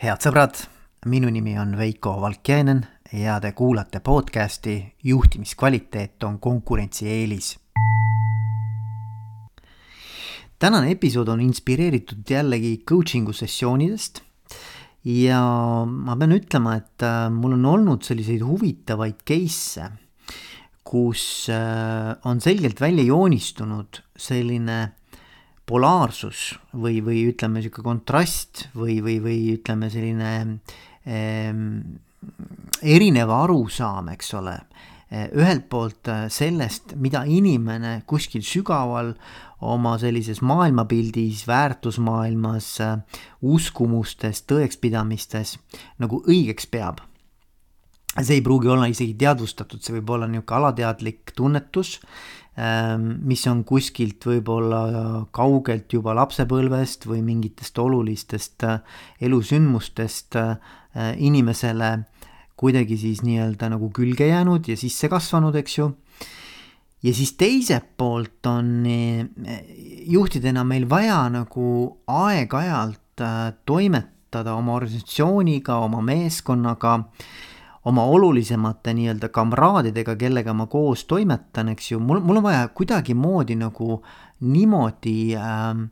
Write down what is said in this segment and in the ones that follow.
head sõbrad, minu nimi on Veiko Valkjänen ja te kuulate podcasti Juhtimiskvaliteet on konkurentsieelis. tänane episood on inspireeritud jällegi coaching'u sessioonidest ja ma pean ütlema, et äh, mul on olnud selliseid huvitavaid case'e, kus äh, on selgelt välja joonistunud selline polaarsus või, või ütleme, niisugune kontrast või, või, või ütleme, selline eh, erinev arusaam, eks ole. Ühelt poolt eh, sellest, mida inimene kuskil sügaval oma sellises maailmapildis, väärtusmaailmas, eh, uskumustes, tõekspidamistes nagu õigeks peab see ei pruugi olla isegi teadvustatud, see võib olla niisugune alateadlik tunnetus Ähm, mis on kuskilt võib-olla kaugelt juba lapsepõlvest või mingitest olulistest äh, elusündmustest äh, inimesele kuidagi siis nii-öelda nagu külge jäänud ja sisse kasvanud, eks ju. ja siis teiselt poolt on äh, juhtidena meil vaja nagu aeg-ajalt toimetada oma organisatsiooniga, oma meeskonnaga oma olulisemate nii-öelda kamraadidega, kellega ma koos toimetan, eks ju, mul, mul on vaja kuidagimoodi nagu niimoodi ähm,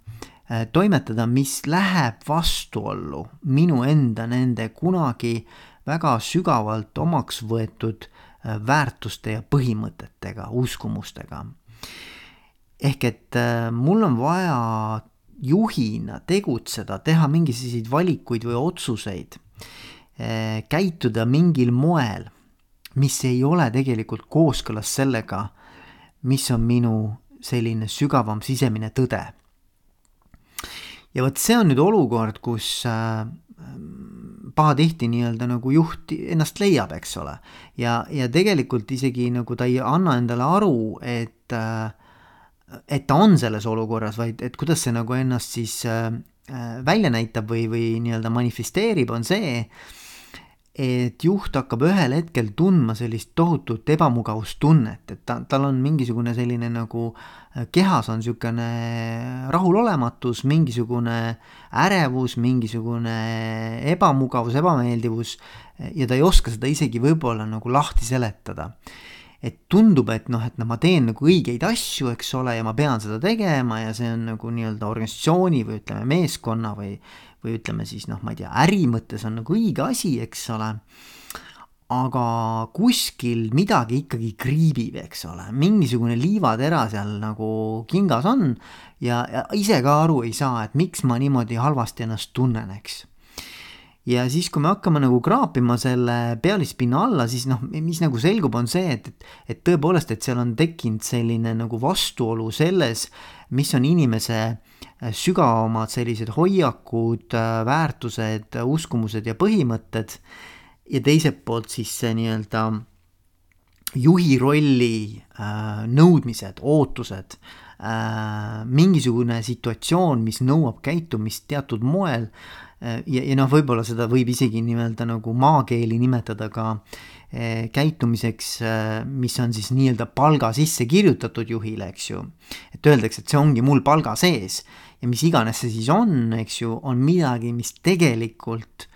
äh, toimetada, mis läheb vastuollu minu enda nende kunagi väga sügavalt omaks võetud äh, väärtuste ja põhimõtetega, uskumustega. ehk et äh, mul on vaja juhina tegutseda, teha mingisuguseid valikuid või otsuseid käituda mingil moel, mis ei ole tegelikult kooskõlas sellega, mis on minu selline sügavam sisemine tõde. ja vot see on nüüd olukord, kus äh, pahatihti nii-öelda nagu juht ennast leiab, eks ole. ja, ja tegelikult isegi nagu ta ei anna endale aru, et äh, et ta on selles olukorras, vaid et kuidas see nagu ennast siis äh, välja näitab või, või nii-öelda manifesteerib, on see, et juht hakkab ühel hetkel tundma sellist tohutut ebamugavustunnet, et ta, tal on mingisugune selline nagu äh, kehas on niisugune rahulolematus, mingisugune ärevus, mingisugune ebamugavus, ebameeldivus ja ta ei oska seda isegi võib-olla nagu lahti seletada. et tundub, et noh, et no ma teen nagu õigeid asju, eks ole, ja ma pean seda tegema ja see on nagu nii-öelda organisatsiooni või ütleme, meeskonna või või ütleme siis noh, ma ei tea, äri mõttes on nagu õige asi, eks ole. aga kuskil midagi ikkagi kriibib, eks ole, mingisugune liivatera seal nagu kingas on ja, ja ise ka aru ei saa, et miks ma niimoodi halvasti ennast tunnen, eks ja siis, kui me hakkame nagu kraapima selle pealispinna alla, siis noh, mis nagu selgub, on see, et, et, et tõepoolest, et seal on tekkinud selline nagu vastuolu selles, mis on inimese Äh, sügavamad sellised hoiakud, äh, väärtused, uskumused ja põhimõtted. ja teiselt poolt siis see nii-öelda juhi rolli äh, nõudmised, ootused äh,, mingisugune situatsioon, mis nõuab käitumist teatud moel äh,. ja, ja noh, võib-olla seda võib isegi nii-öelda nagu maakeeli nimetada ka äh, käitumiseks, mis on siis nii-öelda palga sisse kirjutatud juhile, eks ju. et öeldakse, et see ongi mul palga sees ja mis iganes see siis on, eks ju, on midagi, mis tegelikult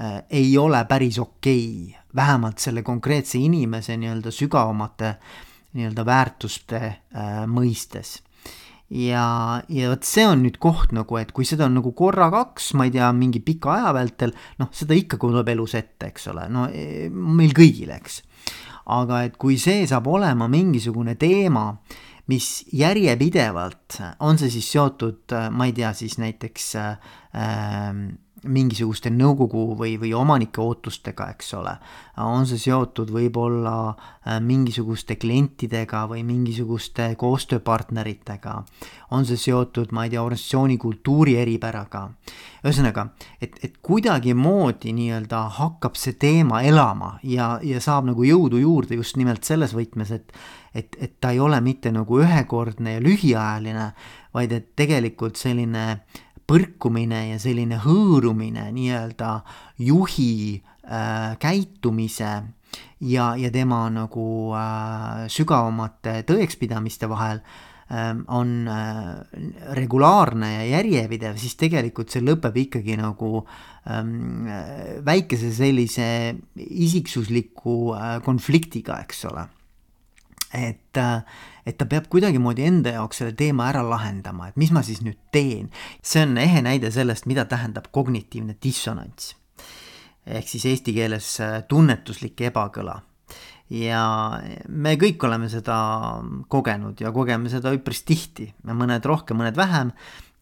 äh, ei ole päris okei okay,, vähemalt selle konkreetse inimese nii-öelda sügavamate nii-öelda väärtuste äh, mõistes ja, ja vot see on nüüd koht nagu, et kui seda on nagu korra kaks, ma ei tea, mingi pika aja vältel, noh, seda ikka tuleb elus ette, eks ole, no e, meil kõigil, eks. aga et kui see saab olema mingisugune teema, mis järjepidevalt, on see siis seotud, ma ei tea, siis näiteks äh, mingisuguste nõukogu või, või omanike ootustega, eks ole. on see seotud võib-olla äh, mingisuguste klientidega või mingisuguste koostööpartneritega. on see seotud, ma ei tea, organisatsiooni kultuuri eripäraga. ühesõnaga, et, et kuidagimoodi nii-öelda hakkab see teema elama ja, ja saab nagu jõudu juurde just nimelt selles võtmes, et et, et ta ei ole mitte nagu ühekordne ja lühiajaline, vaid et tegelikult selline äh, põrkumine ja selline hõõrumine nii-öelda juhi äh, käitumise ja, ja tema nagu äh, sügavamate tõekspidamiste vahel ähm, on äh, regulaarne ja järjepidev, siis tegelikult see lõpeb ikkagi nagu ähm, väikese sellise isiksusliku äh, konfliktiga, eks ole. Et, et ta peab kuidagimoodi enda jaoks selle teema ära lahendama, et mis ma siis nüüd teen. see on ehe näide sellest, mida tähendab kognitiivne dissonants. ehk siis eesti keeles tunnetuslik ebakõla ja me kõik oleme seda kogenud ja kogeme seda üpris tihti, mõned rohkem, mõned vähem.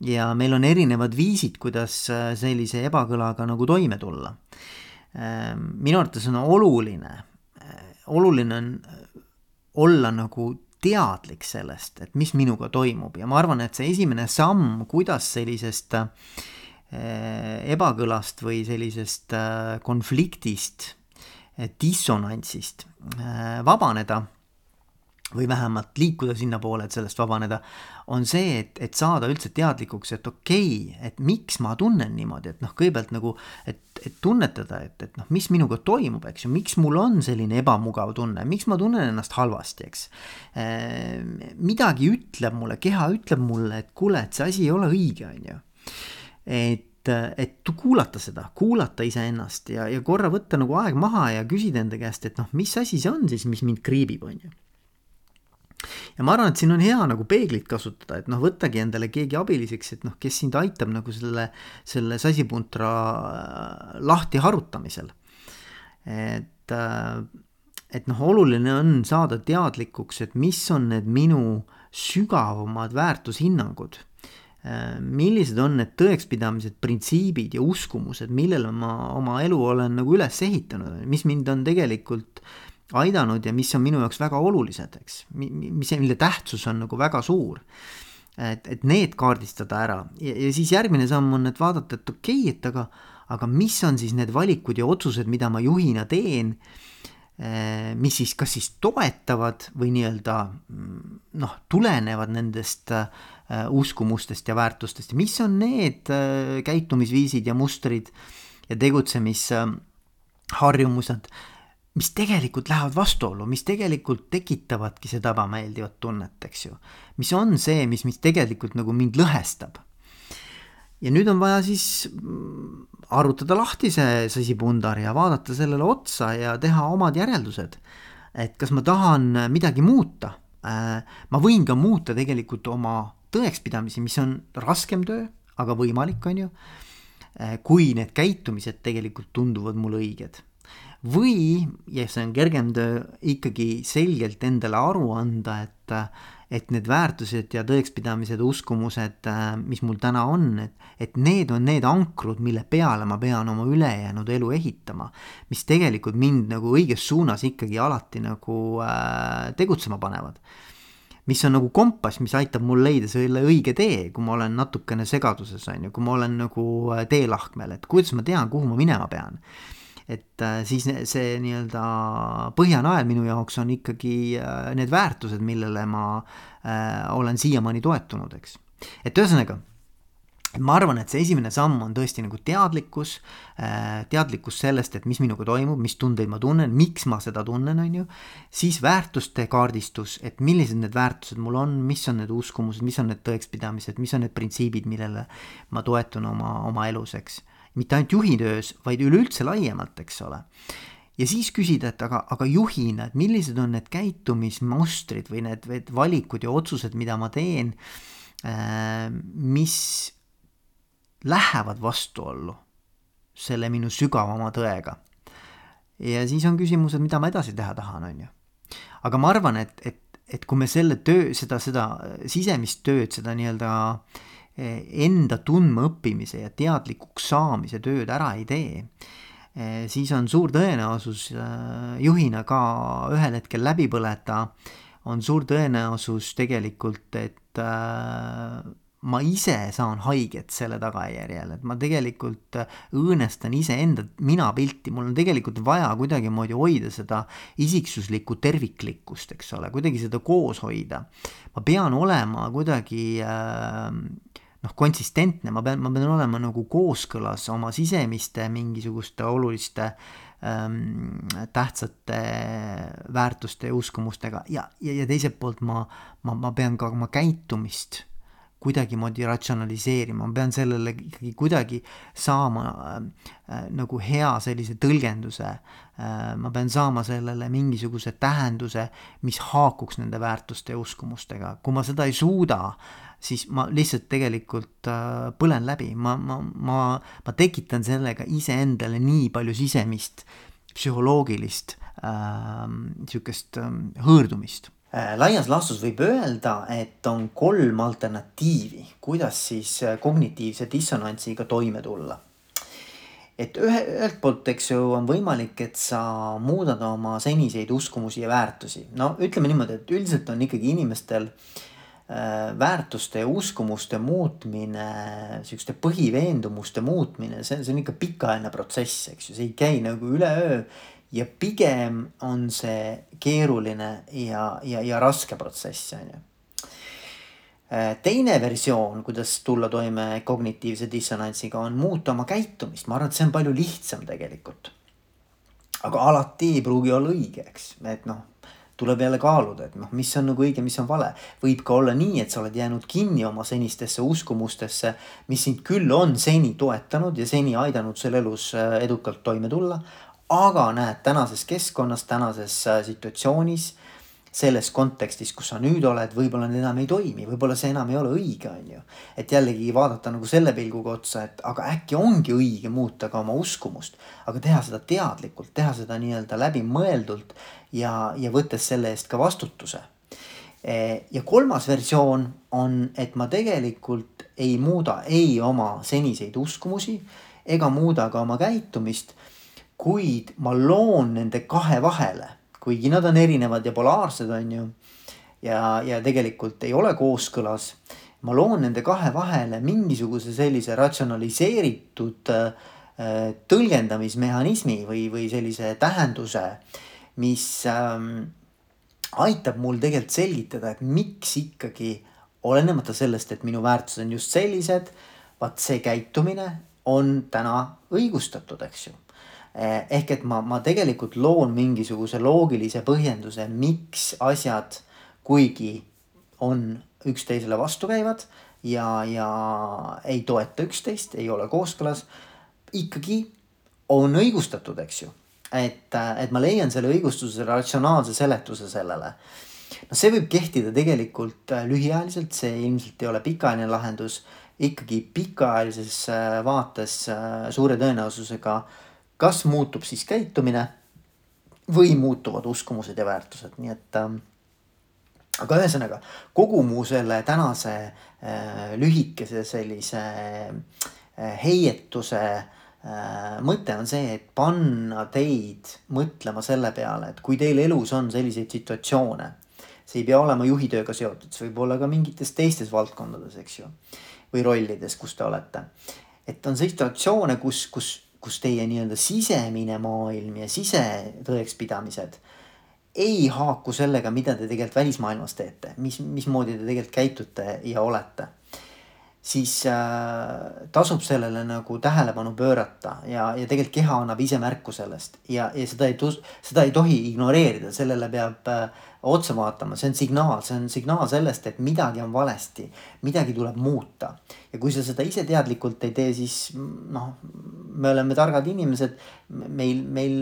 ja meil on erinevad viisid, kuidas sellise ebakõlaga nagu toime tulla. minu arvates on oluline, oluline on olla nagu teadlik sellest, et mis minuga toimub. Ja ma arvan, et see esimene samm, kuidas sellisest ebakõlast või sellisest konfliktist dissonantsist äh, vabaneda või vähemalt liikuda sinnapoole, et sellest vabaneda, on see, et, et saada üldse teadlikuks, et okei okay,, et miks ma tunnen niimoodi, et noh, kõigepealt nagu, et, et tunnetada, et, et noh, mis minuga toimub, eks ju, miks mul on selline ebamugav tunne, miks ma tunnen ennast halvasti, eks. Midagi ütleb mulle, keha ütleb mulle, et kuule, et see asi ei ole õige, on ju. et et, et kuulata seda, kuulata iseennast ja, ja korra võtta nagu aeg maha ja küsida enda käest, et noh, mis asi see on siis, mis mind kriibib, on ju. Ja ma arvan, et siin on hea nagu peeglit kasutada, et noh, võttagi endale keegi abiliseks, et noh, kes sind aitab nagu selle, selle sasipuntra äh, lahti harutamisel. et, äh, et noh, oluline on saada teadlikuks, et mis on need minu sügavamad väärtushinnangud Äh, millised on need tõekspidamised, printsiibid ja uskumused, millele ma oma elu olen nagu üles ehitanud, mis mind on tegelikult aidanud ja mis on minu jaoks väga olulised, eks, mis, mille tähtsus on nagu väga suur. et, et need kaardistada ära. Ja, ja siis järgmine samm on, et vaadata, et okei okay,, et aga, aga mis on siis need valikud ja otsused, mida ma juhina teen äh, mis siis, kas siis toetavad või nii-öelda noh, tulenevad nendest Äh, uskumustest ja väärtustest. Ja mis on need äh, käitumisviisid ja mustrid ja tegutsemisharjumused, mis tegelikult lähevad vastuollu, mis tegelikult tekitavadki seda ebameeldivat tunnet, eks ju. mis on see, mis, mis tegelikult nagu mind lõhestab. ja nüüd on vaja siis mm, arutada lahti see sasipundar ja vaadata sellele otsa ja teha omad järeldused. et kas ma tahan midagi muuta, ma võin ka muuta tegelikult oma tõekspidamisi, mis on raskem töö, aga võimalik, on ju, kui need käitumised tegelikult tunduvad mulle õiged. Või, ja see on kergem töö, ikkagi selgelt endale aru anda, et, et need väärtused ja tõekspidamised, uskumused, mis mul täna on, et, et need on need ankrud, mille peale ma pean oma ülejäänud elu ehitama. mis tegelikult mind nagu õiges suunas ikkagi alati nagu äh, tegutsema panevad mis on nagu kompass, mis aitab mul leida selle õige tee, kui ma olen natukene segaduses, on ju, kui ma olen nagu äh, teelahkmel, et kuidas ma tean, kuhu ma minema pean. Et äh, siis see nii-öelda põhjanael minu jaoks on ikkagi äh, need väärtused, millele ma olen siiamaani toetunud, eks. et ühesõnaga ma arvan, et see esimene samm on tõesti nagu teadlikkus, äh, teadlikkus sellest, et mis minuga toimub, mis tundeid ma tunnen, miks ma seda tunnen, on ju. siis väärtuste kaardistus, et millised need väärtused mul on, mis on need uskumused, mis on need tõekspidamised, mis on need printsiibid, millele ma toetun oma, oma elus, eks. Mitte ainult juhitöös, vaid üleüldse laiemalt, eks ole ja siis küsida, et aga, aga juhina, et millised on need käitumismustrid või need, need valikud ja otsused, mida ma teen, äh, mis lähevad vastuollu selle minu sügavama tõega. ja siis on küsimus, et mida ma edasi teha tahan, on ju. aga ma arvan, et, et, et kui me selle töö, seda, seda sisemist tööd, seda nii-öelda eh, enda tundmaõppimise ja teadlikuks saamise tööd ära ei tee, eh, siis on suur tõenäosus eh, juhina ka ühel hetkel läbi põleda, on suur tõenäosus tegelikult, et ma ise saan haiget selle tagajärjel, et ma tegelikult õõnestan iseenda minapilti, mul on tegelikult vaja kuidagimoodi hoida seda isiksuslikku terviklikkust, eks ole, kuidagi seda koos hoida. ma pean olema kuidagi äh, noh, konsistentne, ma pean, ma pean olema nagu kooskõlas oma sisemiste mingisuguste oluliste ähm, tähtsate väärtuste ja uskumustega. Ja, ja, ja teiselt poolt ma, ma, ma pean ka oma käitumist kuidagimoodi ratsionaliseerima, ma pean sellele ikkagi kuidagi saama äh, nagu hea sellise tõlgenduse. Äh,. ma pean saama sellele mingisuguse tähenduse, mis haakuks nende väärtuste ja uskumustega, kui ma seda ei suuda, siis ma lihtsalt tegelikult äh, põlen läbi, ma, ma, ma, ma tekitan sellega iseendale nii palju sisemist psühholoogilist äh, sihukest äh, hõõrdumist. Äh, laias laastus võib öelda, et on kolm alternatiivi, kuidas siis äh, kognitiivse dissonantsiga toime tulla. et ühe, ühelt poolt, eks ju, on võimalik, et sa muudad oma seniseid uskumusi ja väärtusi. no ütleme niimoodi, et üldiselt on ikkagi inimestel äh, väärtuste ja uskumuste muutmine, sihukeste põhiveendumuste muutmine, see, see on ikka pikaajaline protsess, eks ju, see ei käi nagu üleöö ja pigem on see keeruline ja, ja, ja raske protsess, on ju. Äh, teine versioon, kuidas tulla toime kognitiivse dissonantsiga, on muuta oma käitumist, ma arvan, et see on palju lihtsam tegelikult. aga alati ei pruugi olla õige, eks, et noh, tuleb jälle kaaluda, et noh, mis on nagu õige, mis on vale. võib ka olla nii, et sa oled jäänud kinni oma senistesse uskumustesse, mis sind küll on seni toetanud ja seni aidanud sul elus äh, edukalt toime tulla, aga näed, tänases keskkonnas, tänases äh, situatsioonis, selles kontekstis, kus sa nüüd oled, võib-olla need enam ei toimi, võib-olla see enam ei ole õige, on ju. et jällegi vaadata nagu selle pilguga otsa, et aga äkki ongi õige muuta ka oma uskumust, aga teha seda teadlikult, teha seda nii-öelda läbimõeldult ja, ja võttes selle eest ka vastutuse. E, ja kolmas versioon on, et ma tegelikult ei muuda ei oma seniseid uskumusi ega muuda ka oma käitumist kuid ma loon nende kahe vahele, kuigi nad on erinevad ja polaarsed, on ju. ja, ja tegelikult ei ole kooskõlas. ma loon nende kahe vahele mingisuguse sellise ratsionaliseeritud äh, tõlgendamismehhanismi või, või sellise tähenduse, mis ähm, aitab mul tegelikult selgitada, et miks ikkagi olenemata sellest, et minu väärtused on just sellised, vaat see käitumine on täna õigustatud, eks ju ehk et ma, ma tegelikult loon mingisuguse loogilise põhjenduse, miks asjad, kuigi on üksteisele vastukäivad ja, ja ei toeta üksteist, ei ole kooskõlas, ikkagi on õigustatud, eks ju. et, et ma leian selle õigustuse ratsionaalse seletuse sellele. no see võib kehtida tegelikult lühiajaliselt, see ilmselt ei ole pikaajaline lahendus. ikkagi pikaajalises äh, vaates äh, suure tõenäosusega äh, kas muutub siis käitumine või muutuvad uskumused ja väärtused, nii et ähm, aga ühesõnaga kogu mu selle tänase äh, lühikese sellise äh, heietuse äh, mõte on see, et panna teid mõtlema selle peale, et kui teil elus on selliseid situatsioone, see ei pea olema juhitööga seotud, see võib olla ka mingites teistes valdkondades, eks ju, või rollides, kus te olete. et on situatsioone, kus, kus kus teie nii-öelda sisemine maailm ja sisetõekspidamised ei haaku sellega, mida te tegelikult välismaailmas teete, mis, mismoodi te tegelikult käitute ja olete. siis äh, tasub sellele nagu tähelepanu pöörata ja, ja tegelikult keha annab ise märku sellest ja, ja seda ei, seda ei tohi ignoreerida, sellele peab äh, otsa vaatama, see on signaal, see on signaal sellest, et midagi on valesti, midagi tuleb muuta. ja kui sa seda ise teadlikult ei tee, siis noh, me oleme targad inimesed, meil, meil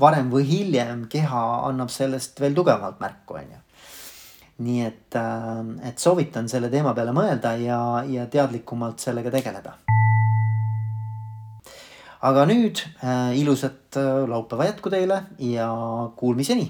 varem või hiljem keha annab sellest veel tugevamalt märku, on ju. nii et, äh, et soovitan selle teema peale mõelda ja, ja teadlikumalt sellega tegeleda. aga nüüd äh, ilusat äh, laupäeva jätku teile ja kuulmiseni